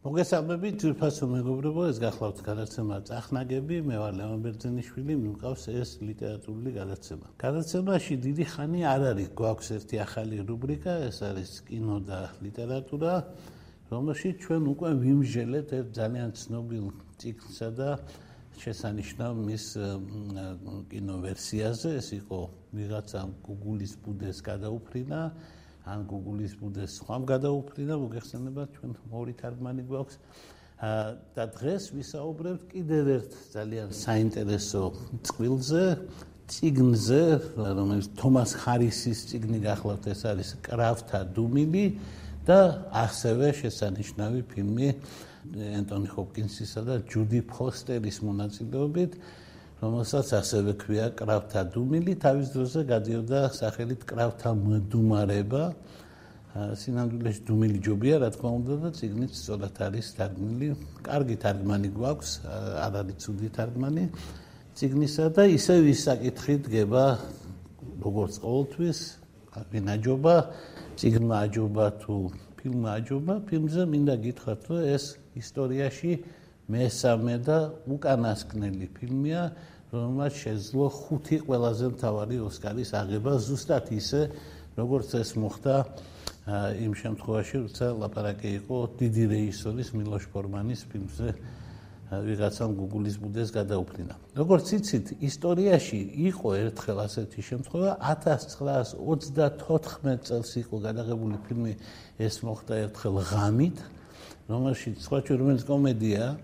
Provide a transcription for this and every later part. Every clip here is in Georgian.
მოგესალმებით ძირფასო მეგობრებო ეს გახლავთ გადაცემა წახნაგები. მე ვარ ლევან ბერძენიშვილი მიმყავს ეს ლიტერატურული გადაცემა. გადაცემაში დიდი ხანი არ არის გვაქვს ერთი ახალი რუბრიკა ეს არის კინო და ლიტერატურა რომელშიც ჩვენ უკვე ვიმჟელეთ ერთ ძალიან ცნობილ ციკლსა და შესანიშნავ მის კინოვერსიაზე ეს იყო ვიღაცა Google-ის ბუდეს გადაუფრინა ან Google-ის ბუდეს სხვამ გადაუფრინა, მოგეხსენება ჩვენ ორი თარგმანი გვაქვს. და დღეს ვისაუბრებთ კიდევ ერთ ძალიან საინტერესო წყვილზე, ციგნზე, რომელიც თომას ხარისის ციგნი გახლავთ, ეს არის კრავთა დუმილი და ასევე შესანიშნავი ფილმი ენტონი ჰოპკინსისა და ჯუდი ფოსტერის მონაწილეობით. რომელსაც ასევე ქვია კრავთა დუმილი, თავის დროზე გადიოდა სახელით კრავთა მდუმარება. სინამდვილეში დუმილი ჯობია, რა თქმა უნდა და ციგნით სწორად არის თარგმნილი. კარგი თარგმანი გვაქვს, არ არის ცუდი თარგმანი ციგნისა და ისევ ის საკითხი დგება როგორც ყოველთვის, ვინაჯობა, ციგნმა აჯობა თუ ფილმმა აჯობა, ფილმზე მინდა გითხრათ, რომ ეს ისტორიაში მესამე და უკანასკნელი ფილმია, რომელმაც შეძლო ხუთი ყველაზე მთავარი ოსკარის აღება ზუსტად ისე, როგორც ეს მოხდა იმ შემთხვევაში, როცა ლაპარაკი იყო დიდი რეჟისორის მილოშ ფორმანის ფილმზე ვიღაცამ Google-ის ბუდეს გადაუფრინა. როგორც იცით, ისტორიაში იყო ერთხელ ასეთი შემთხვევა 1934 წელს იყო გადაღებული ფილმი ეს მოხდა ერთხელ ღამით, რომელშიც სხვა ჩვენს კომედია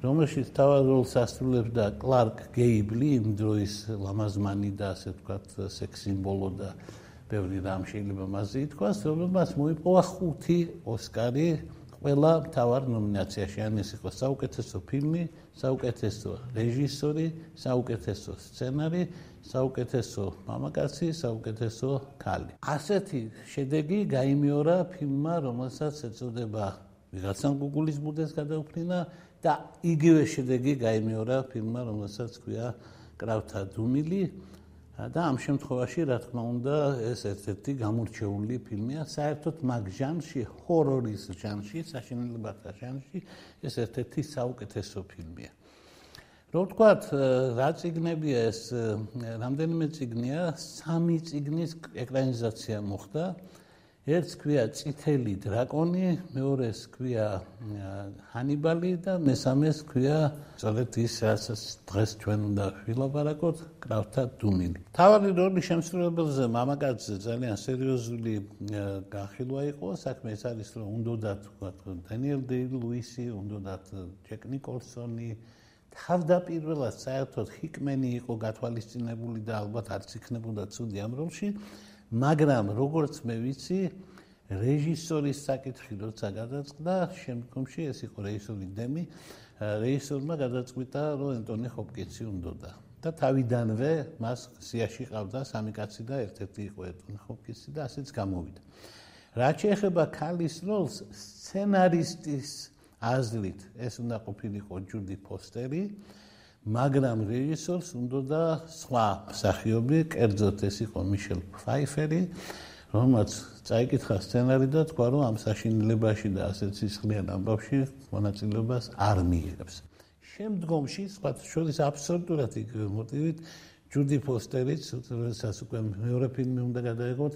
რომელშიც თავად როლს ასრულებდა კლარკ გეიბლი, იმ დროის ლამაზმანი და ასე ვთქვათ, სექს სიმბოლო და ბევრი რამ შეიძლება მასზე ითქვას, რომელმაც მოიპოვა ხუთი ოსკარი ყველა მთავარ ნომინაციაში. ან ეს იყო საუკეთესო ფილმი, საუკეთესო რეჟისორი, საუკეთესო სცენარი, საუკეთესო მამაკაცი, საუკეთესო ქალი. ასეთი შედეგი გამოიმეორა ფილმმა, რომელსაც ეწოდება ვიღაცამ Google-ის ბუდეს გადაუფრინა და იგივე შედეგი გამოიმეორა ფილმმა, რომელსაც ქვია კრავთა დუმილი და ამ შემთხვევაში, რა თქმა უნდა, ეს ერთ-ერთი გამორჩეული ფილმია, საერთოდ მაგ ჟანრში, ჰორორის ჟანრში, საშინელებათა ჟანრში, ეს ერთ-ერთი საუკეთესო ფილმია. რო ვთქვათ, რა ციგნებია ეს, რამდენიმე ციგნია, სამი ციგნის ეკრანიზაცია მოხდა. ერთს ქვია წითელი დრაკონი, მეორეს ქვია ჰანიბალი და მესამეს ქვია სწორედ ის, რასაც დღეს ჩვენ უნდა ვილაპარაკოთ, კრავთა დუმილი. თავი როლი შემსრულებელზე მამაკაცზე ძალიან სერიოზული განხილვა იყო, საქმე ეს არის, რომ უნდათ თქვა დანიელ დეი-ლუისი, უნდათ ჯეკ ნიკოლსონი თავდაპირველად საერთოდ ჰიკმენი იყო გათვალისწინებული და ალბათ არც იქნებოდა ცუდი ამ როლში. მაგრამ როგორც მე ვიცი რეჟისორის საკითხი როცა გადაწყდა შემდგომში ეს იყო რეჟისორი დემი რეჟისორმა გადაწყვიტა რომ ენტონი ჰოპკინსი უნდოდა. და თავიდანვე მას სიაში ყავდა სამი კაცი და ერთ-ერთი იყო ენტონი ჰოპკინსი და ასეც გამოვიდა. რაც შეეხება ქალის როლს სცენარისტის აზრით ეს უნდა ყოფილიყო ჯუდი ფოსტერი მაგრამ რეჟისორს უნდა სხვა მსახიობი, კერძოდ ეს იყო მიშელ ფაიფერი, რომელიც წაიკითხა სცენარი და თქვა, რომ ამ საშინელებაში და ასეთ სისხლიან ამბავში მონაწილეობას არ მიიღებს. შემდგომში, სხვა შორის აბსოლუტურად იგივე მოტივით, ჯუდი ფოსტერიც, რომელსაც უკვე მეორე ფილმი უნდა გადაიღოთ,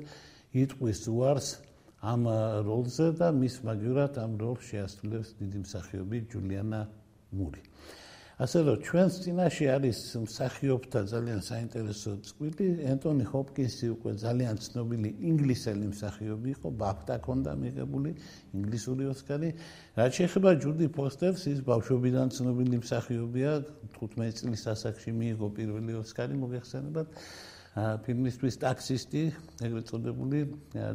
იტყვის უარს ამ როლზე და მის მაგივრად ამ როლს შეასრულებს დიდი მსახიობი ჯულიანა მური. ასე რომ ჩვენს წინაშე არის მსახიობთა ძალიან საინტერესო წყვილი. ენტონი ჰოპკინსი უკვე ძალიან ცნობილი ინგლისელი მსახიობი იყო ბაფტა ქონდა მიღებული ინგლისური ოსკარი. რაც შეეხება ჯუდი ფოსტერს ის ბავშვობიდან ცნობილი მსახიობია. 15 წლის ასაკში მიიღო პირველი ოსკარი მოგეხსენებათ. ფილმისთვის ტაქსისტი ეგრეთ წოდებული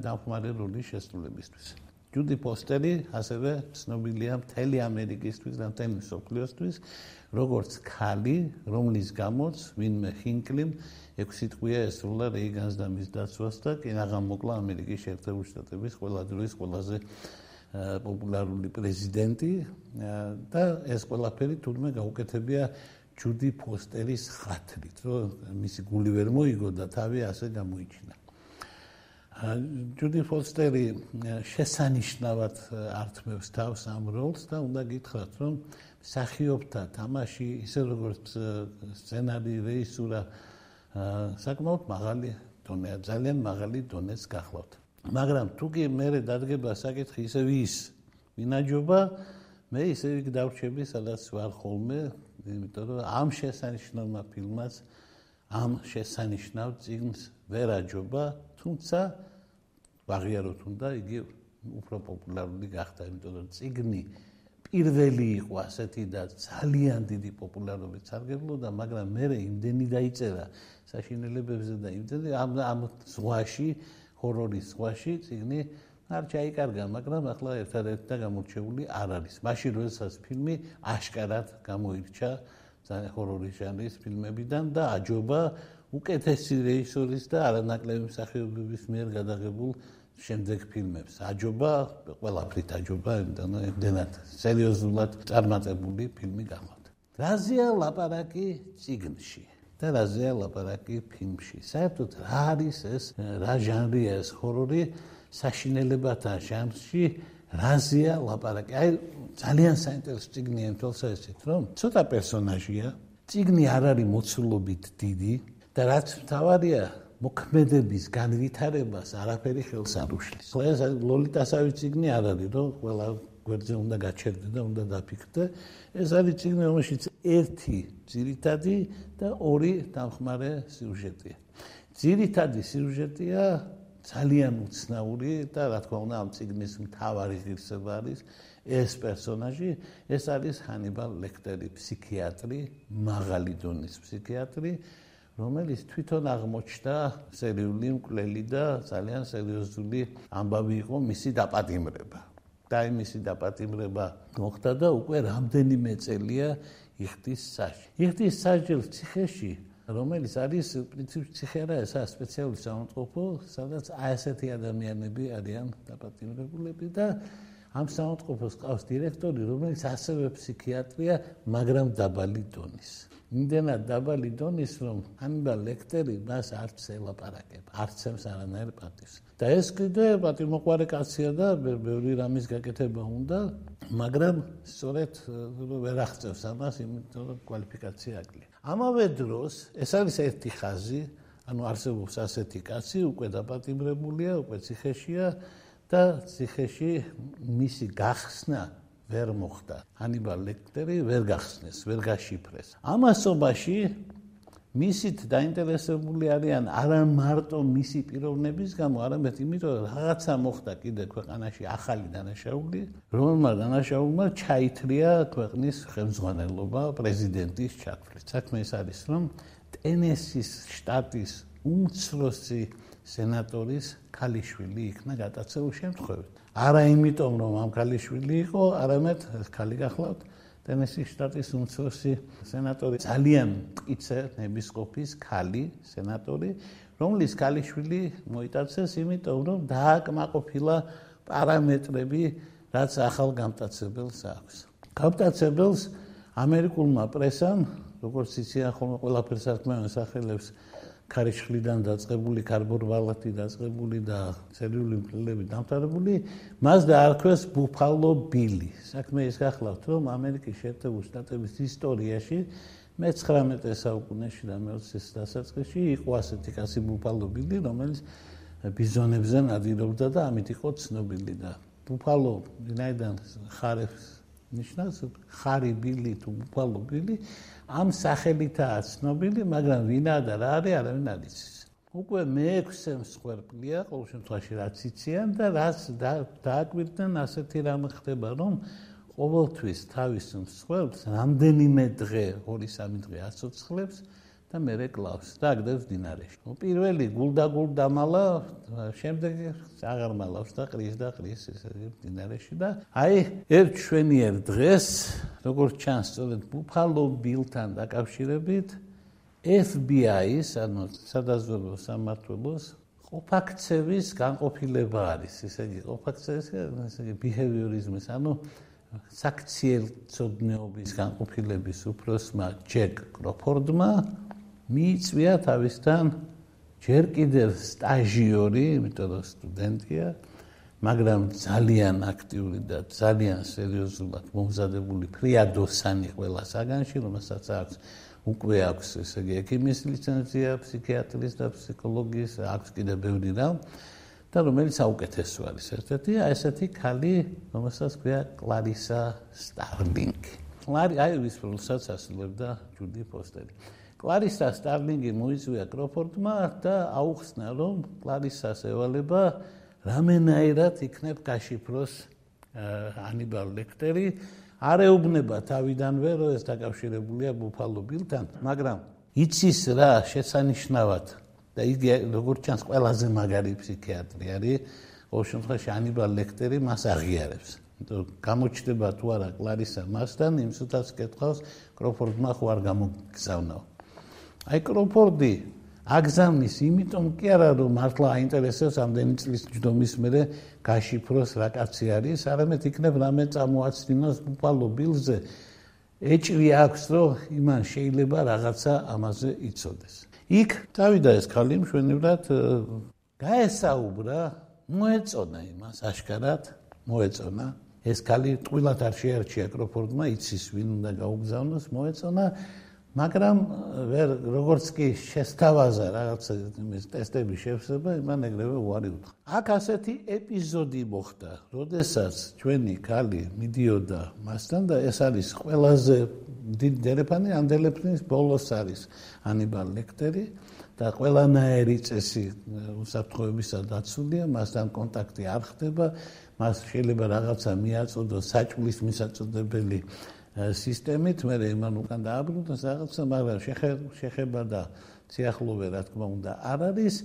დამხმარე როლის შესრულებისთვის ჯუდი პოსტერი ასევე ცნობილია მთელი ამერიკისთვის და მთელი მსოფლიოსთვის, როგორც ქალი, რომლის გამოც ვინმე ჰინკლიმ ექვსი თვეა ესრულა რეიგანს და მის დაცვას და კი აღამოკლა ამერიკის შეერთებული შტატების ყველა დროის ყველაზე პოპულარული პრეზიდენტი და ეს ყველაფერი თურმე გაუკეთებია ჯუდი ფოსტერის ხათრით, რომ მისი გული ვერ მოიგო და თავი ასე გამოიჩინა. ჯუდი ფოსტერი შესანიშნავად ართმევს თავს ამ როლს და უნდა გითხრათ, რომ მსახიობთა თამაში ისე როგორც სცენარი, რეჟისურა საკმაოდ მაღალი დონეა, ძალიან მაღალი დონეს გახლავთ. მაგრამ თუ კი მე დადგება საკითხი ისე ვის ვინაჯობა, მე ისე იქ დავრჩები, სადაც ვარ ხოლმე, იმიტომ რომ ამ შესანიშნავმა ფილმას ამ შესანიშნავ წიგნს ვერ აჯობა, თუმცა ვაღიაროთ უნდა იგი უფრო პოპულარული გახდა, იმიტომ რომ წიგნი პირველი იყო ასეთი და ძალიან დიდი პოპულარობით სარგებლობდა, მაგრამ მე იმდენი დაიწერა საშინელებებზე და იმდენი ამ ამ ზღვაში, ჰორორის ზღვაში წიგნი არ ჩაიკარგა, მაგრამ ახლა ერთადერთი და გამორჩეული არ არის. მაშინ როდესაც ფილმი აშკარად გამოირჩა ჰორორის ჟანრის ფილმებიდან და აჯობა უკეთესი რეჟისორის და არანაკლები მსახიობების მიერ გადაღებულ შემდეგ ფილმებს. აჯობა, ყველაფრით აჯობა, იმდანად სერიოზულად წარმატებული ფილმი გამოდგა. რაზეა ლაპარაკი ციგნში და რაზეა ლაპარაკი ფილმში? საერთოდ რა არის ეს რა ჟანრია ეს ჰორორი? საშინელებათა ჟანრში რაზეა ლაპარაკი? აი ძალიან საინტერესო ციგნია იმ თვალსაზრისით, რომ ცოტა პერსონაჟია, ციგნი არ არის მოცულობით დიდი და რაც მთავარია, მოქმედების განვითარებას არაფერი ხელს არ უშლის. ეს ლოლიტასავი ციგნი არ არის, რომ ყველა გვერდზე უნდა გაჩერდე და უნდა დაფიქრდე. ეს არის ციგნი, რომელშიც ერთი ძირითადი და ორი დამხმარე სიუჟეტია. ძირითადი სიუჟეტია ძალიან უცნაური და რა თქმა უნდა ამ ციგნის მთავარი ღირსება არის ეს პერსონაჟი, ეს არის ჰანიბალ ლექტერი, ფსიქიატრი, მაღალი დონის ფსიქიატრი, რომელიც თვითონ აღმოჩნდა სერიული მკვლელი და ძალიან სერიოზული ამბავი იყო მისი დაპატიმრება. და მისი დაპატიმრება მოხდა და უკვე რამდენიმე წელია იხტის საჯი. იხტის საჯის ციხეში, რომელიც არის პრინციპი ციხერა, ესა სპეციალური სამონტყოფო, სადაც აი ესეთი ადამიანები არიან დაპატიმრებულები და ამ სამონტყოფოს ყავს დირექტორი, რომელიც ასევე ფსიქიატრია, მაგრამ დაბალი დონის. იმდენად დაბალი დონის, რომ ამბა ლექტერი მას არც ელაპარაკება, არც ემს არანაირ პატივს. და ეს კიდე პატიმოყარე კაცია და ბევრი რამის გაკეთება უნდა, მაგრამ სწორედ ვერ აღწევს ამას, იმიტომ რომ კვალიფიკაცია აკლია. ამავე დროს ეს არის ერთი ხაზი, ანუ არსებობს ასეთი კაცი, უკვე დაპატიმრებულია, უკვე ციხეშია და ციხეში მისი გახსნა ვერ მოხდა. ჰანიბალ ლექტერი ვერ გახსნეს, ვერ გაშიფრეს. ამასობაში მისით დაინტერესებული არიან არა მარტო მისი პიროვნების გამო, არამედ იმიტომ, რომ რაღაცა მოხდა კიდე ქვეყანაში ახალი დანაშაული, რომელმა დანაშაულმა ჩაითრია ქვეყნის ხელმძღვანელობა პრეზიდენტის ჩაქრით. საქმე ის არის, რომ ტენესის შტატის უმცროსი სენატორის ქალიშვილი იქნა გადაცეულ შემთხვევით. არა იმიტომ რომ ამ ქალიშვილი იყო, არამედ ქალი გახლავთ ტენესის შტატის უმცროსი სენატორი, ძალიან მტკიცე ნებისყოფის ქალი სენატორი, რომლის ქალიშვილი მოიტაცეს იმიტომ რომ დააკმაყოფილა პარამეტრები, რაც ახალ გამტაცებელს აქვს. გამტაცებელს ამერიკულმა პრესამ, როგორც იციან ხოლმე ყველაფერს აკმევენ სახელებს ქარიშხლიდან დაწყებული კარბონბალათი დაწყებული და ცელული მკვლელები დამთავრებული მას დაარქვეს ბუფალო ბილი. საქმე ის გახლავთ რომ ამერიკის შეერთებული შტატების ისტორიაში მე-19 საუკუნეში და მე-20 დასაწყისში იყო ასეთი კაცი ბუფალო ბილი რომელიც ბიზონებზე ნადირობდა და ამით იყო ცნობილი და ბუფალო ვინაიდან ხარებს ნიშნავს ხარი ბილი თუ ბუფალო ბილი ამ სახელითაა ცნობილი, მაგრამ ვინა და რა არის, არავინ არ იცის. უკვე მე-6 მსხვერპლია, ყოველ შემთხვევაში რაც იციან და რაც დააკვირდნენ ასეთი რამ ხდება, რომ ყოველთვის თავის მსხვერპლს რამდენიმე დღე, 2-3 დღე აცოცხლებს და მე კლავს და აგდებს დინარეში. ნუ პირველი გულდაგულ დამალა, შემდეგი აღარ მალავს და ყრის და ყრის ესე დინარეში და აი ერთ შვენიერ დღეს როგორც ჩანს, სწორედ ბუფალო ბილთან დაკავშირებით FBI-ის, ანუ სადაზვერვო სამართლოს ოფაქცევის განყოფილება არის, ესე იგი ოფაქცევის, ესე იგი behaviorism-ის, ანუ საქციელ ცოდნეობის განყოფილების უფროსმა ჯეკ კროფორდმა მიიწვია თავისთან ჯერ კიდევ სტაჟიორი, იმიტომ რომ სტუდენტია, მაგრამ ძალიან აქტიური და ძალიან სერიოზულად მომზადებული ფრიადოსანი ყველა საგანში, რომელსაც აქვს უკვე აქვს ესე იგი ექიმის ლიცენზია, ფსიქიატრის და ფსიქოლოგიის, აქვს კიდევ ბევრი რამ. და რომელიც აუკეთესო არის ერთ-ერთი ესეთი ქალი, რომელსაც ქვია კლარისა სტარლინგი. კლარი აი ის პროცესს ასრულებდა ჯუდი ფოსტერი. კლარისა სტარლინგი მოიწვია კროფორდმა და აუხსნა, რომ კლარისას ევალება რამენაირად იქნებ გაშიფროს ანიბალ ლექტერი. არეუბნება თავიდანვე, რომ ეს დაკავშირებულია ბუფალო ბილთან, მაგრამ იცის რა შესანიშნავად და იგი როგორც ჩანს ყველაზე მაგარი ფსიქიატრი არის. ყოველ შემთხვევაში ანიბალ ლექტერი მას აღიარებს. იმიტომ გამოჩნდება თუ არა კლარისა მასთან იმ სიტყვას კითხავს კროფორდმა ხო არ გამოგზავნაო აი კროფორდი აგზავნის იმიტომ კი არა რომ მართლა აინტერესებს ამდენი წლის ჯდომის მერე გაშიფროს რა კაცი არის არამედ იქნებ რამე წამოაცდინოს ბუფალო ბილზე. ეჭვი აქვს რომ იმან შეიძლება რაღაცა ამაზე იცოდეს. იქ დავიდა ეს ხალი მშვენივრად გაესაუბრა მოეწონა იმას აშკარად მოეწონა. ეს ხალი ტყილად არ შეერჩია კროფორდმა იცის ვინ უნდა გაუგზავნოს მოეწონა მაგრამ ვერ როგორც კი შესთავაზა რაღაცა იმის ტესტები შევსება იმან ეგრევე უარი უთხრა. აქ ასეთი ეპიზოდი მოხდა როდესაც ჩვენი ხალი მიდიოდა მასთან და ეს არის ყველაზე დიდი დელეფანი ამ დელეფნის ბოლოს არის ანიბალ ლექტერი და ყველანაირი წესი უსაფრთხოებისა დაცულია მასთან კონტაქტი არ ხდება მას შეიძლება რაღაცა მიაწოდოს საჭმლის მისაწოდებელი სისტემით მე იმან უკან დააბრუნოს რაღაცა მაგრამ შეხება და სიახლოვე რა თქმა უნდა არ არის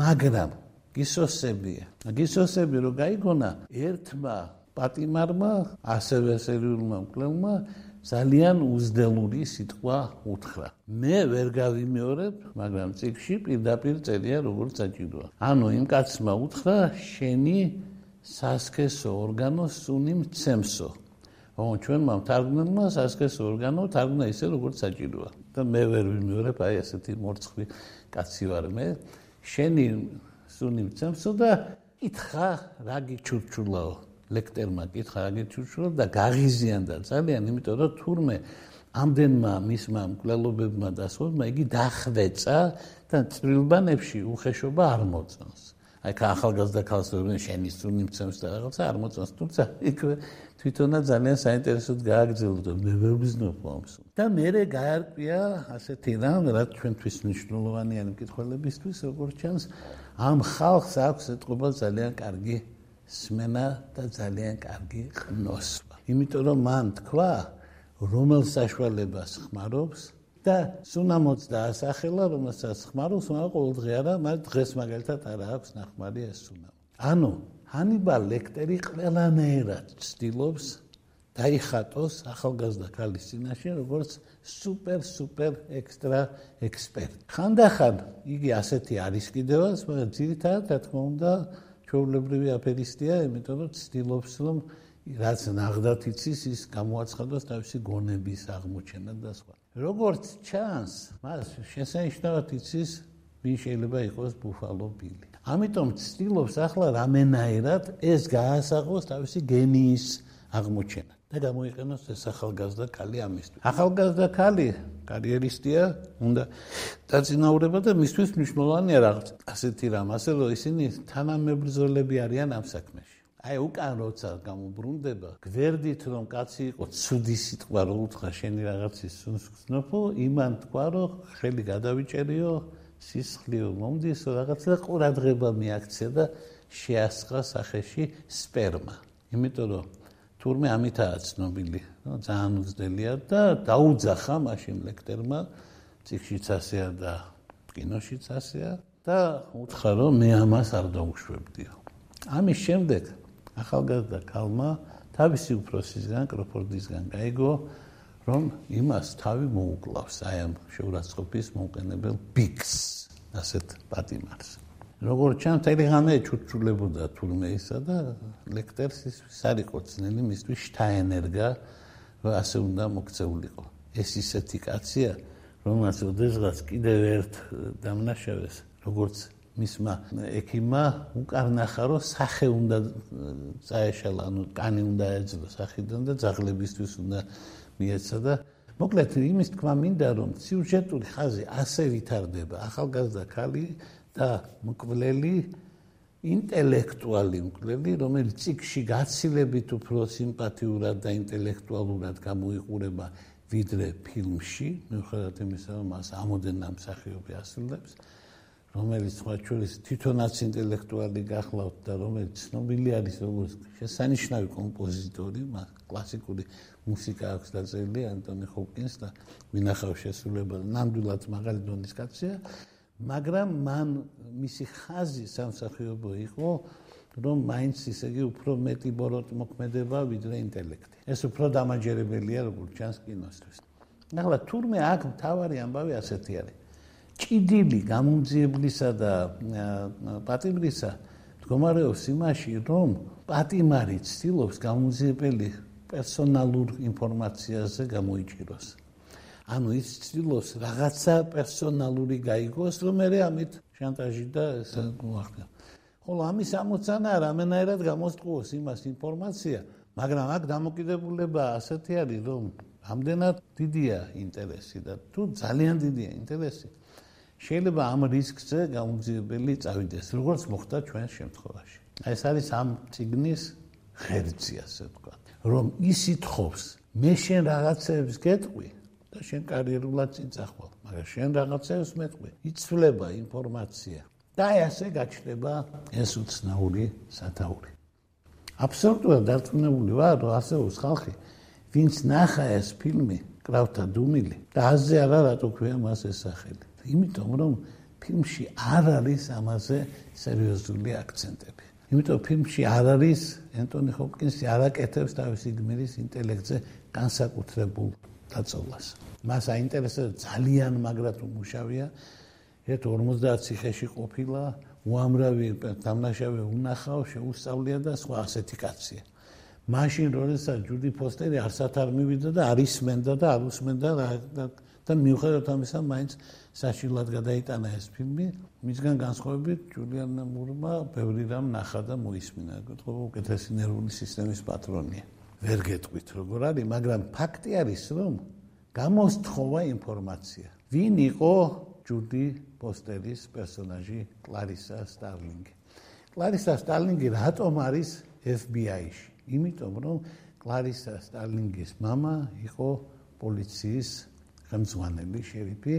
მაგრამ გისოსებია გისოსები რო გაიგონა ერთმა პატიმარმა ასევე სერიულმა მკვლელმა ძალიან უზდელური სიტყვა უთხრა. მე ვერ გავიმეორებ, მაგრამ ციკში პირდაპირ წერია როგორც საჭიროა. ანუ იმ კაცმა უთხრა, შენი სასქესო ორგანო სუნი მცემსო. ო ჩვენმა თარგმნელმა სასქესო ორგანო თარგმნა ისე როგორც საჭიროა. და მე ვერ ვიმეორებ, აი ესეთი მორცხლი კაცი ვარ მე. შენი სუნი მცემსო და ითხა რა გიჩურჩულაო. ლექტერმა კითხა აგეჩუშულა და გაღიზიანდა ძალიან, იმიტომ რომ თურმე ამდენმა მისმა მკვლელობებმა და სხვა იგი დახვეწა და წრილბანებში უხეშობა არ მოწონს. აი ხა ახალგაზრდა ქალს რომ შენის თუ მიმცემს და რაღაცა არ მოწონს, თუმცა იქ თვითონაც ძალიან საინტერესოდ გააგრძელო და მე ვერ ვიზნობ ამს. და მეરે გაარკვია ასეთი რამ, რაც ჩვენთვის მნიშვნელოვანია მკითხველებისთვის, როგორც ჩანს, ამ ხალხს აქვს ეთყობა ძალიან კარგი სმენა და ძალიან კარგი ყნოსვა. იმიტომ რომ მან თქვა, რომელ საშუალებას ხმარობს და სუნამოც დაასახელა, რომელსაც ხმარობს, მაგრამ ყოველდღე არა, მაგრამ დღეს მაგალითად არა აქვს ნახმარი ეს სუნამ. ანუ ჰანიბალ ლექტერი ყველანაირად ცდილობს დაიხატოს ახალგაზრდა ქალის წინაშე როგორც სუპერ სუპერ ექსტრა ექსპერტი. ხანდახან იგი ასეთი არის კიდევაც, მაგრამ ძირითადად რა თქმა უნდა ჩვეულებრივი აფერისტია, იმიტომ რომ ცდილობს რომ რაც ნაღდათ იცის ის გამოაცხადოს თავისი გონების აღმოჩენა და სხვა. როგორც ჩანს, მას შესანიშნავად იცის ვინ შეიძლება იყოს ბუფალო ბილი. ამიტომ ცდილობს ახლა რამენაირად ეს გაასაღოს თავისი გენიის აღმოჩენა. და გამოიყენოს ეს ახალგაზრდა ქალი ამისთვის. ახალგაზრდა ქალი კარიერისტია, უნდა დაწინაურება და მისთვის მნიშვნელოვანია რაღაც ასეთი რამ, ასე რომ ისინი თანამებრძოლები არიან ამ საქმეში. აი უკან როცა გამობრუნდება, გვერდით რომ კაცი იყო ცუდი სიტყვა რო უთხრა შენი რაღაცის სუნსკნოფო, იმან თქვა რომ ხელი გადავიჭერიო, სისხლიო მომდისო, რაღაცა ყურადღება მიაქცია და შეასხა სახეში სპერმა. იმიტომ რომ თურმე ამითაა ცნობილი, რომ ძალიან უძდელია და დაუძახა მაშინ ლექტერმა ციხშიც ასეა და კინოშიც ასეა და უთხრა რომ მე ამას არ დავუშვებდიო. ამის შემდეგ ახალგაზრდა ქალმა თავისი უფროსისგან კროფორდისგან გაიგო რომ იმას თავი მოუკლავს აი ამ შეურაცხყოფის მოყენებელ ბიქს ასეთ პატიმარს. როგორ ჩანს ტელეგრამე ჩუჩულებოდა თურმე ისა და ლექტერს ის არ იყო ძნელი მისთვის შტაენერგა ასე უნდა მოქცეულიყო. ეს ისეთი კაცია რომელსაც ოდესღაც კიდევ ერთ დამნაშავეს როგორც მისმა ექიმა უკარნახა რომ სახე უნდა წაეშალა ანუ კანი უნდა ეძლო სახიდან და ძაღლებისთვის უნდა მიეცა და მოკლედ იმის თქმა მინდა რომ სიუჟეტური ხაზი ასე ვითარდება ახალგაზრდა ქალი და მკვლელი ინტელექტუალი მკვლელი რომელიც ციკში გაცილებით უფრო სიმპათიურად და ინტელექტუალურად გამოიყურება ვიდრე ფილმში, მიუხედავად იმისა, რომ მას ამოდენა მსახიობი ასრულებს, რომელიც სხვა ჩვენის თვითონაც ინტელექტუალი გახლავთ და რომელიც ცნობილი არის როგორც შესანიშნავი კომპოზიტორი, მას კლასიკური მუსიკა აქვს დაწერილი ანტონი ჰოპკინს და ვინახავ შესრულება ნამდვილად მაღალი დონის კაცია, მაგრამ მან მისი ხაზი სამსახიობო იყო რომ მაინც ისე იგი უფრო მეტი ბოროტ მოქმედება ვიდრე ინტელექტი. ეს უფრო დამაჯერებელია როგორც ჩანს კინოსთვის. ახლა თურმე აქ მთავარი ამბავი ასეთი არის. ჭიდილი გამომძიებლისა და პატიმრისა მდგომარეობს იმაში, რომ პატიმარი ცდილობს გამომძიებელი პერსონალურ ინფორმაციაზე გამოიჭიროს. ანუ ის ცდილობს რაღაცა პერსონალური გაიგოს, რომ მე ამით შანტაჟი და მოახდინა. ხოლო ამის ამოცანა რამენაირად გამოსტყუოს იმას ინფორმაცია, მაგრამ აქ დამოკიდებულება ასეთი არის, რომ ამდენად დიდია ინტერესი და თუ ძალიან დიდია ინტერესი, შეიძლება ამ რისკზე გამოძიებელი წავიდეს, როგორც მოხდა ჩვენს შემთხვევაში. ეს არის ამ ციგნის ღერძი, ასე ვთქვათ, რომ ის ითხოვს, მე შენ რაღაცებს გეტყვი და შენ კარიერულად წინწახვალ, მაგრამ შენ რაღაცებს მეტყვი, იცვლება ინფორმაცია. და ასე გაჩნდება ეს უცნაური სათაური. აბსოლუტურად დარწმუნებული ვარ, რომ ასეულს ხალხი, ვინც ნახა ეს ფილმი, კრავთა დუმილი და აზე არა რატო ქვია მას ეს სახელი. იმიტომ რომ ფილმში არ არის ამაზე სერიოზული აქცენტები. იმიტომ ფილმში არ არის ენტონი ჰოპკინსი არაკეთებს თავისი გმირის ინტელექტზე განსაკუთრებულ დაწოლას. მას აინტერესებს ძალიან მაგრად უმუშავია ერთ 50 ციხეში ყოფილა, უამრავი დამნაშავე უნახავ, შეუსწავლია და სხვა ასეთი კაცია. მაშინ როდესაც ჯუდი ფოსტერი არსად არ მივიდა და არის მენდა და არ უსმენდა და მიუხედავად ამისა, მაინც საშილად გადაიტანა ეს ფილმი. მისგან განსხვავებით, ჯულიან მურმა ბევრი რამ ნახა და მოისმინა. გეტყობა უკეთესი ნერვული სისტემის პატრონია. ვერ გეტყვით როგორ არის, მაგრამ ფაქტი არის, რომ გამოსთხოვა ინფორმაცია. ვინ იყო ჯუდი პოსტერის პერსონაჟი კლარისა სტარლინგი. კლარისა სტარლინგი რატომ არის FBI-ში? იმიტომ რომ კლარისა სტარლინგის мама იყო პოლიციის ხელმძღვანელი შერიფი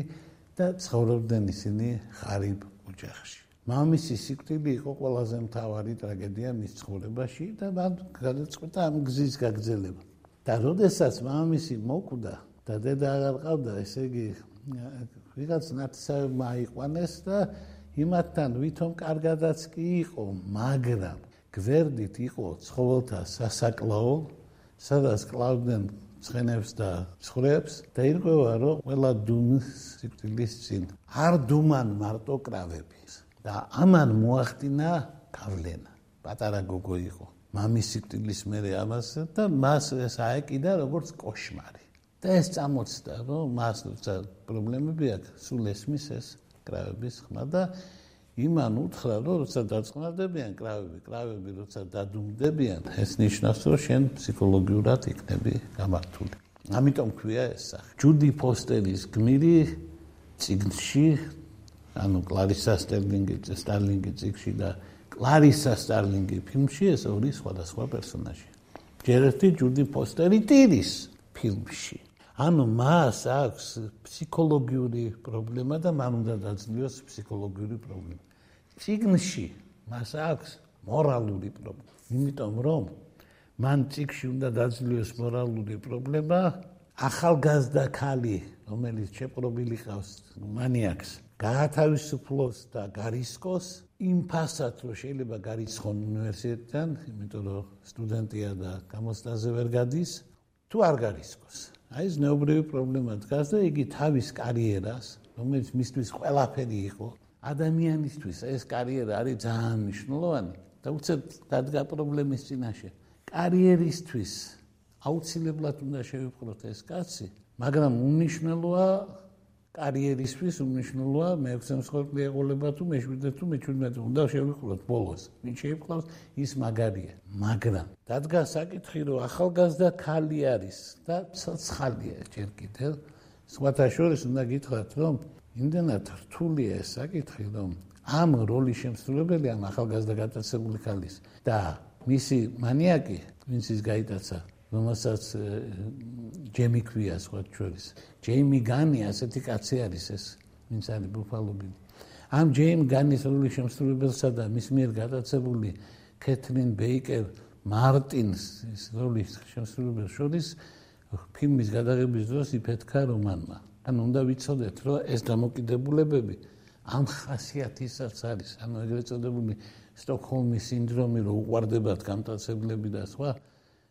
და ცხოვრობდნენ ისინი ხარიბ ოჯახში. მამისი სიკვდილი იყო ყველაზე მთავარი ტრაგედია მის ცხოვრებაში და მან გადაწყვიტა ამ გზის გაგრძელება. და როდესაც მამისი მოკვდა და დედა აღარ ყავდა, ესე იგი ვიღაც ნაცავმა აიყვანეს და იმათთან ვითომ კარგადაც კი იყო, მაგრამ გვერდით იყო ცხოველთა სასაკლაო, სადაც კლავდნენ ცხენებს და მსხვრებს და ირღვევა რომ ყველა დუმს სიკვდილის წინ. არ დუმან მარტო კრავები და ამან მოახდინა გავლენა. პატარა გოგო იყო. მამის სიკვდილის მერე ამას და მას ეს აეკიდა როგორც кошмари და ეს წამოწდა რომ მას პრობლემები აქვს სულ ესმის ეს კრავების ხმა და იმან უთხრა, რომ როცა დაწყნარდებიან კრავები, კრავები როცა დადუმდებიან, ეს ნიშნავს, რომ შენ ფსიქოლოგიურად იქნები გამართული. ამიტომ ქვია ეს სახე. ჯუდი ფოსტერის გმირი ციგნში, ანუ კლარისა სტერლინგი, სტარლინგი ციგში და კლარისა სტარლინგი ფილმში ეს ორი სხვადასხვა პერსონაჟი. ჯერ ერთი ჯუდი ფოსტერი ტირის ფილმში. ანუ მას აქვს ფსიქოლოგიური პრობლემა და მან უნდა დაძლიოს ფსიქოლოგიური პრობლემა. ციგნში მას აქვს მორალური პრობლემა. იმიტომ რომ მან ციგში უნდა დაძლიოს მორალური პრობლემა ახალგაზრდა ქალი, რომელიც შეპრობილი ყავს მანიაკს, გაათავისუფლოს და გარისკოს იმ ფასად, რომ შეიძლება გარისხონ უნივერსიტეტიდან, იმიტომ რომ სტუდენტია და გამოსტაზე ვერ გადის, თუ არ გარისკოს. აი ეს ნეობრივი პრობლემა დგას და იგი თავის კარიერას, რომელიც მისთვის ყველაფერი იყო, ადამიანისთვის ეს კარიერა არის ძალიან მნიშვნელოვანი და უცებ დადგა პრობლემის წინაშე. კარიერისთვის აუცილებლად უნდა შევიფყროთ ეს კაცი, მაგრამ უნიშნელოა კარიერისთვის უნიშნელოა მეექვსე მსხვერპლი ეყოლება თუ მეშვიდე თუ მეჩვიდმეტე უნდა შევიფყროთ ბოლოს. ვინ შეიფყრავს ის მაგარია. მაგრამ დადგა საკითხი რომ ახალგაზრდა ხალი არის და ცოცხალია ჯერ კიდევ. სხვათა შორის უნდა გითხრათ რომ იმდენად რთულია ეს საკითხი რომ ამ როლის შემსრულებელი ამ ახალგაზრდა გატაცებული ხალის და მისი მანიაკი ვინც ის გაიტაცა რომელსაც ჯემი ქვია სხვა ჩვენის ჯეიმი განი ასეთი კაცი არის ეს ვინც არის ბუფალობილი. ამ ჯეიმ განის როლის შემსრულებელსა და მის მიერ გადაცებული კეთრინ ბეიკერ მარტინს ეს როლის შემსრულებელს შორის ფილმის გადაღების დროს იფეთქა რომანმა ან უნდა ვიცოდეთ რომ ეს დამოკიდებულებები ამ ხასიათისაც არის ანუ ეგრეთ წოდებული სტოკჰოლმის სინდრომი რო უყარდებათ გამტაცებლები და სხვა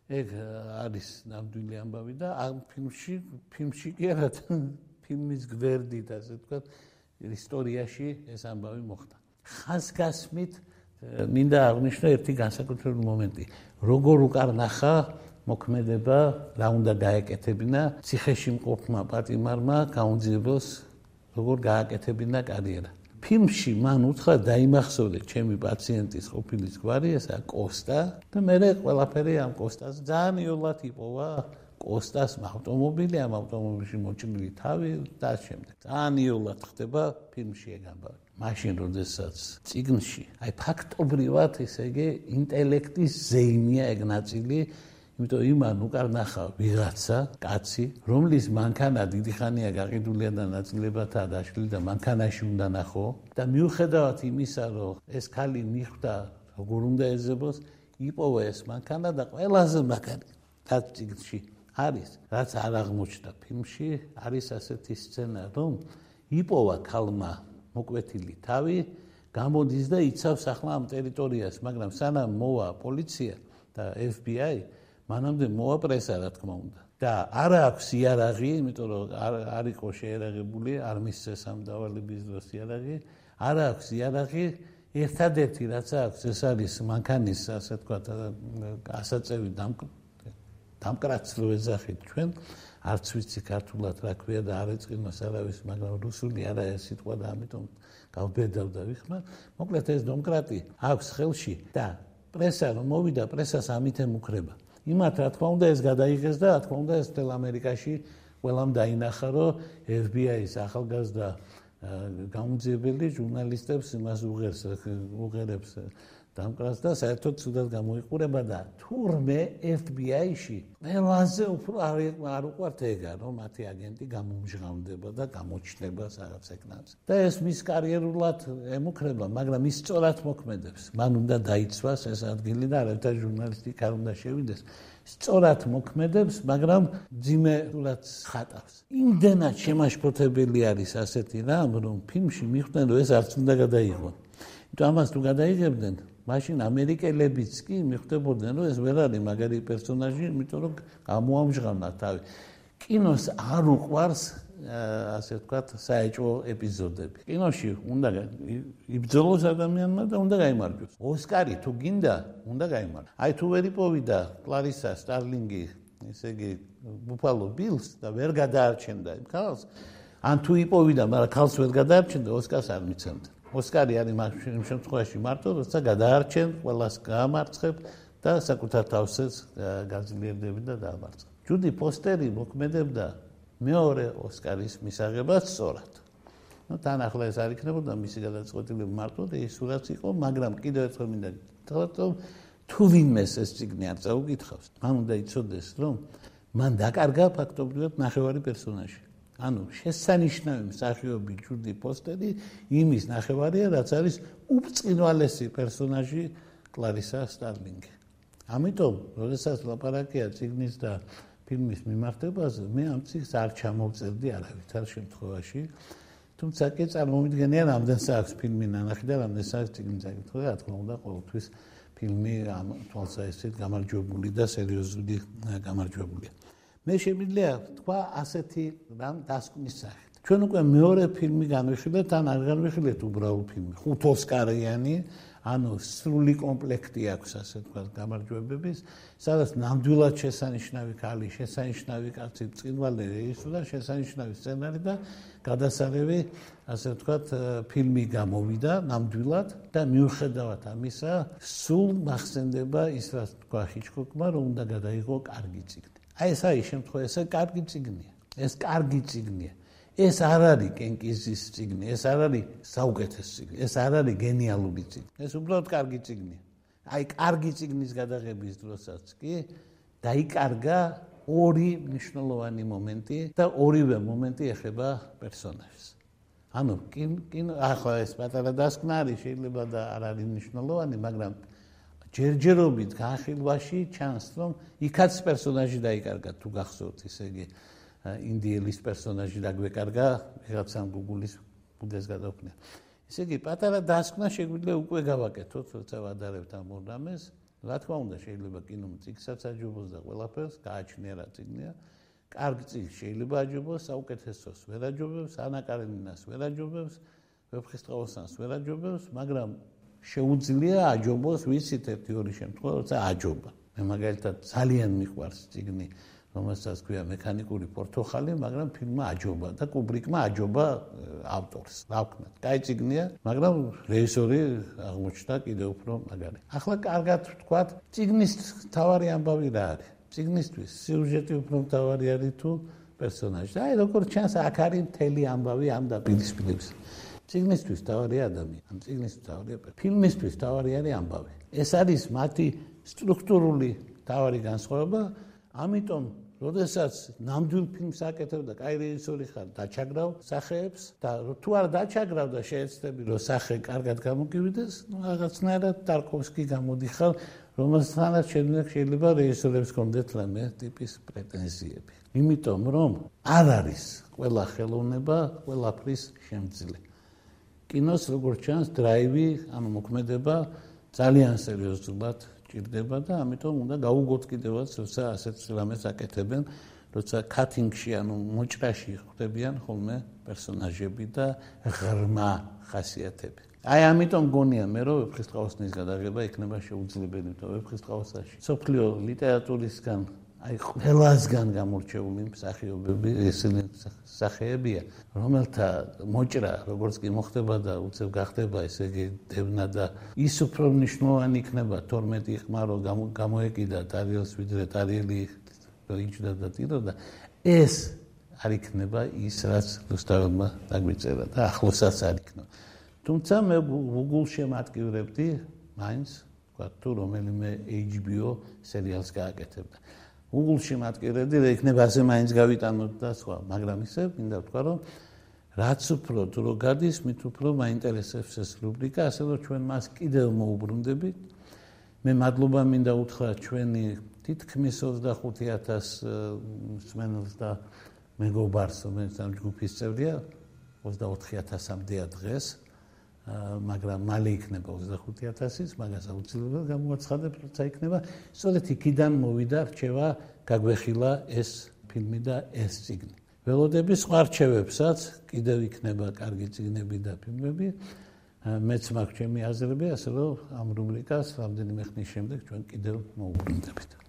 ეგ არის ნამდვილი ამბავი და ამ ფილმში ფილმში კი არა ფილმის გვერდით ასე ვთქვათ ისტორიაში ეს ამბავი მოხდა. ხასგასმით მინდა აღნიშნო ერთი განსაკუთრებული მომენტი. როგორ უკარნახა მოქმედება რა უნდა გაეკეთებინა ციხეში მყოფმა პატიმარმა გაუნძიებოს როგორ გააკეთებინა კარიერა. ფილმში მან უთხრა დაიმახსოვრე ჩემი პაციენტის ყოფილი გვარი ესა კოსტა და მე ყველაფერი ამ კოსტას ძალიან იოლად იპოვა. კოსტას ავტომობილი ამ ავტომობილში მოჭრილი თავი და შემდეგ. ძალიან იოლად ხდება ფილმში ეგ ამბავი. მაშინ როდესაც ციგნში აი ფაქტობრივად ესე იგი ინტელექტის ზეიმია ეგ ნაწილი იმიტომ იმან უკარნახა ვიღაცა კაცი რომლის მანქანა დიდი ხანია გაყიდულია და ნაწილებათა დაშლილი და მანქანაში უნდა ნახო და მიუხედავად იმისა რომ ეს ქალი მიხვდა როგორ უნდა ეძებოს იპოვა ეს მანქანა და ყველაზე მაგარი თაციგში არის რაც არ აღმოჩნდა ფილმში არის ასეთი სცენა რომ იპოვა ქალმა მოკვეთილი თავი გამოდის და იცავს ახლა ამ ტერიტორიას მაგრამ სანამ მოვა პოლიცია და FBI მანამდე მოაპრესა რა თქმა უნდა. და არ აქვს იარაღი იმიტომ რომ არ არ იყო შეერაღებული არ მისცეს ამ დავალების დროს იარაღი. არ აქვს იარაღი ერთადერთი რაც აქვს ეს არის მანქანის ასე თქვა ასაწევი დამკრაცლო ეძახით ჩვენ არც ვიცი ქართულად რა ქვია და არ ეწყინოს არავის მაგრამ რუსული არა ეს სიტყვა და ამიტომ გავბედავ და ვიხმარ. მოკლედ ეს დემოკრატი აქვს ხელში და პრესა რომ მოვიდა პრესას ამით ემუქრება იმათ რა თქმა უნდა ეს გადაიღეს და რა თქმა უნდა ეს თელ ამერიკაში ყველამ დაინახა რომ FBI-ის ახალგაზრდა გამოძიებელი ჟურნალისტებს იმას უღერს უღერებს დამკრას და საერთოდ ცუდად გამოიყურება და თურმე FBI-ში ყველაზე უფრო არ უყვართ ეგა რომ მათი აგენტი გამომჟღავნდება და გამოჩნდება რაღაც ეკნავს და ეს მის კარიერულად ემუქრება მაგრამ ის სწორად მოქმედებს. მან უნდა დაიცვას ეს ადგილი და არაერთი ჟურნალისტი არ უნდა შევიდეს. სწორად მოქმედებს მაგრამ ძიმეულად ხატავს. იმდენად შემაშფოთებელი არის ასეთი რამ რომ ფილმში მიხვდნენ რომ ეს არც უნდა გადაიღონ. იმიტომ ამას თუ გადაიღებდნენ მაშინ ამერიკელებიც კი მიხვდებოდნენ რომ ეს ვერ არის მაგარი პერსონაჟი, იმიტომ რომ გამოამჟღავნა თავი. კინოს არ უყვარს ასე ვთქვათ, საეჭვო ეპიზოდები. კინოში უნდა იბრძოლოს ადამიანმა და უნდა გამოიმარჯვოს. ოსკარი თუ გინდა, უნდა გამოიმარჯვოს. აი თუ ვერ იპოვიდა კლარისა სტარლინგი, ესე იგი ბუფალო ბილს და ვერ გადაარჩენდა იმ ქალს, ან თუ იპოვიდა, მაგრამ ქალს ვერ გადაარჩენდა, ოსკარს არ მიცემდა. ოსკარი არის იმ შემთხვევაში მარტო, როცა გადაარჩენ, ყველას გაამარცხებ და საკუთარ თავსაც გაძლიერდები და დაამარცხებ. ჯუდი პოსტერი მოქმედებდა მეორე ოსკარის მისაღებად სწორად. ну თან ახლა ეს არ იქნებოდა მისი გადაწყვეტილება მარტო და ის სულაც იყო, მაგრამ კიდევ ერთხელ მინდა თქვათ, რომ თუ ვინმეს ეს ციგნი არ წაუკითხავს, მან უნდა იცოდეს, რომ მან დაკარგა ფაქტობრივად ნახევარი პერსონაჟი. ანუ შესანიშნავი მსახიობი ჯუდი პოსტერი იმის ნახევარია რაც არის უბრწყინვალესი პერსონაჟი კლარისა სტარლინგი ამიტომ როდესაც ლაპარაკია ციგნის და ფილმის მიმართებაზე მე ამ ციკს არ ჩამოვწერდი არავითარ შემთხვევაში. თუმცა კი წარმოვიდგენია რამდენ საათს ფილმი ნანახი და რამდენ საათს ციგნი წაკითხა, რა თქმა უნდა, ყოველთვის ფილმი ამ თვალსაჩინო გამარჯვებული და სერიოზული გამარჯვებულია. მე შემიძლია თქვა ასეთი რამ დასკვნის სახით. ჩვენ უკვე მეორე ფილმი განვიხილეთ, ან არ განვიხილეთ უბრალოდ ფილმი, ხუთ ოსკარიანი, ანუ სრული კომპლექტი აქვს, ასე თქვა, გამარჯვებების, სადაც ნამდვილად შესანიშნავი ქალი, შესანიშნავი კაცი, წინვალე რეჟისორი შესანიშნავი სცენარი და გადასარევი, ასე თქვა, ფილმი გამოვიდა ნამდვილად და მიუხედავად ამისა, სულ მახსენდება ის, რაც თქვა ჰიჩკოკმა, რომ უნდა გადაიღო კარგი წიგნი. აი ეს არის შემთხვევა, ეს კარგი წიგნია. ეს კარგი წიგნია. ეს არ არის კენკიზის ციგნი, ეს არ არის საუკეთესო ციგნი, ეს არ არის გენიალური ციგნი. ეს უბრალოდ კარგი ციგნია. აი, კარგი ციგნის გადაღების დროსაც კი დაიკარგა ორი მნიშვნელოვანი მომენტი და ორივე მომენტი ეხება პერსონაჟს. ანუ კინ კინ ახლა ეს პატარა დასკვნა არის, შეიძლება და არ არის მნიშვნელოვანი, მაგრამ ჯერჯერობით განხილვაში ჩანს, რომ იქაც პერსონაჟი დაიკარგა თუ გახსოვთ, ისე იგი ინდიელის პერსონაჟი დაგვეკარგა რაღაცა Google-ის ბუდეს გადავქნია. ესე იგი, პატარა დასკვნა შეგვიძლია უკვე გავაკეთოთ, როცა ვადარებთ ამ ორდამეს. რა თქმა უნდა, შეიძლება კინომ ციგსაც აჯობოს და ყველაფერს გააჩნია რა ციგნია. კარგი ციგ შეიძლება აჯობოს, საუკეთესოს ვერ აჯობებს, ანაკარენინას ვერ აჯობებს, ვეფხისტყაოსანს ვერ აჯობებს, მაგრამ შეუძლია აჯობოს ვიცით ერთი ორი შემთხვევა, როცა აჯობა. მე მაგალითად ძალიან მიყვარს ციგნი რომელსაც ქვია მექანიკური პორტოხალი, მაგრამ ფილმმა აჯობა და კუბრიკმა აჯობა ავტორს. ვქნათ? კაი ციგნია, მაგრამ რეჟისორი აღმოჩნდა კიდევ უფრო მაგარი. ახლა კარგად ვთქვათ, ციგნის თავარი ამბავი რა არის? ციგნისთვის სიუჟეტი უფრო თავარი არის თუ პერსონაჟი. აი, როგორ ჩანს, აქ არის მთელი ამბავი ამ დაპირისპირების. ციგნისთვის თავარი ადამიანი, ამ ციგნისთვის თავარი ფილმისთვის თავარი არის ამბავი. ეს არის მათი სტრუქტურული თავარი განსხვავება ამიტომ როდესაც ნამდვილ ფილმს აკეთებ და კაი რეჟისორი ხარ, დაჩაგრავ სახეებს და თუ არ დაჩაგრავ და შეეცდები რომ სახე კარგად გამოგივიდეს, ну რაღაცნაირად ტარკოვსკი გამოდიხარ, რომელსაც შეიძლება რეჟისორებს კონდეთ რამე ტიპის პრეტენზიები. იმიტომ რომ არ არის ყველა ხელოვნება, ყველაფრის შემძლე. კინოს როგორც ჩანს, დრაივი, ანუ მოქმედება ძალიან სერიოზულად ჭირდება და ამიტომ უნდა გაუგოთ კიდევაც როცა ასეთ რამეს აკეთებენ როცა კატინგში ანუ მოჭრაში ხვდებიან ხოლმე პერსონაჟები და ღრმა ხასიათები. აი ამიტომ გონია მე რომ ვეფხისტყაოსნის გადაღება იქნება შეუძლებელი და ვეფხისტყაოსაში. სოფლიო ლიტერატურისგან აი ყველასგან გამორჩეული მსახიობები ესენი სახეებია რომელთა მოჭრა როგორც კი მოხდება და უცებ გახდება ესე იგი დევნა და ის უფრო მნიშვნელოვანი იქნება 12 ხმარო გამოეკიდა ტარიელს ვიდრე ტარიელი როიჯდა და ტირო და ეს არ იქნება ის რაც რუსთავმა დაგვიწერა და ახლოსაც არ იქნება თუმცა მე Google-ში მატკივრებდი მაინც თქვა თუ რომელიმე HBO სერიალს გააკეთებდა უგულში მატკივრებდი და იქნება ასე მაინც გავიტანოთ და სხვა, მაგრამ ისე მინდა ვთქვა, რომ რაც უფრო დრო გადის, მით უფრო მაინტერესებს ეს რუბრიკა, ასე რომ ჩვენ მას კიდევ მოუბრუნდებით. მე მადლობა მინდა უთხრა ჩვენი თითქმის 25000 მსმენელს და მეგობარს, რომელიც ამ ჯგუფის წევრია, 24000-მდეა დღეს. მაგრამ მალე იქნება 25000-ის, მაგას აუცილებლად გამოაცხადებ, როცა იქნება. სწორედ იქიდან მოვიდა რჩევა, გაგვეხილა ეს ფილმი და ეს ციგნი. ველოდები სხვა რჩევებსაც, კიდევ იქნება კარგი ციგნები და ფილმები. მეც მაქვს ჩემი აზრები, ასე რომ ამ რუბრიკას რამდენიმე ხნის შემდეგ ჩვენ კიდევ მოვუბრუნდებით.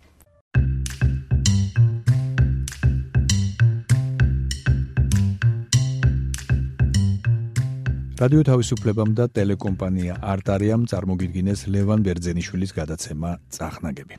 რადიო თავისუფლებამ და ტელეკომპანია არტარიამ წარმოგიდგინეს ლევან ბერძენიშვილის გადაცემა წახნაგები.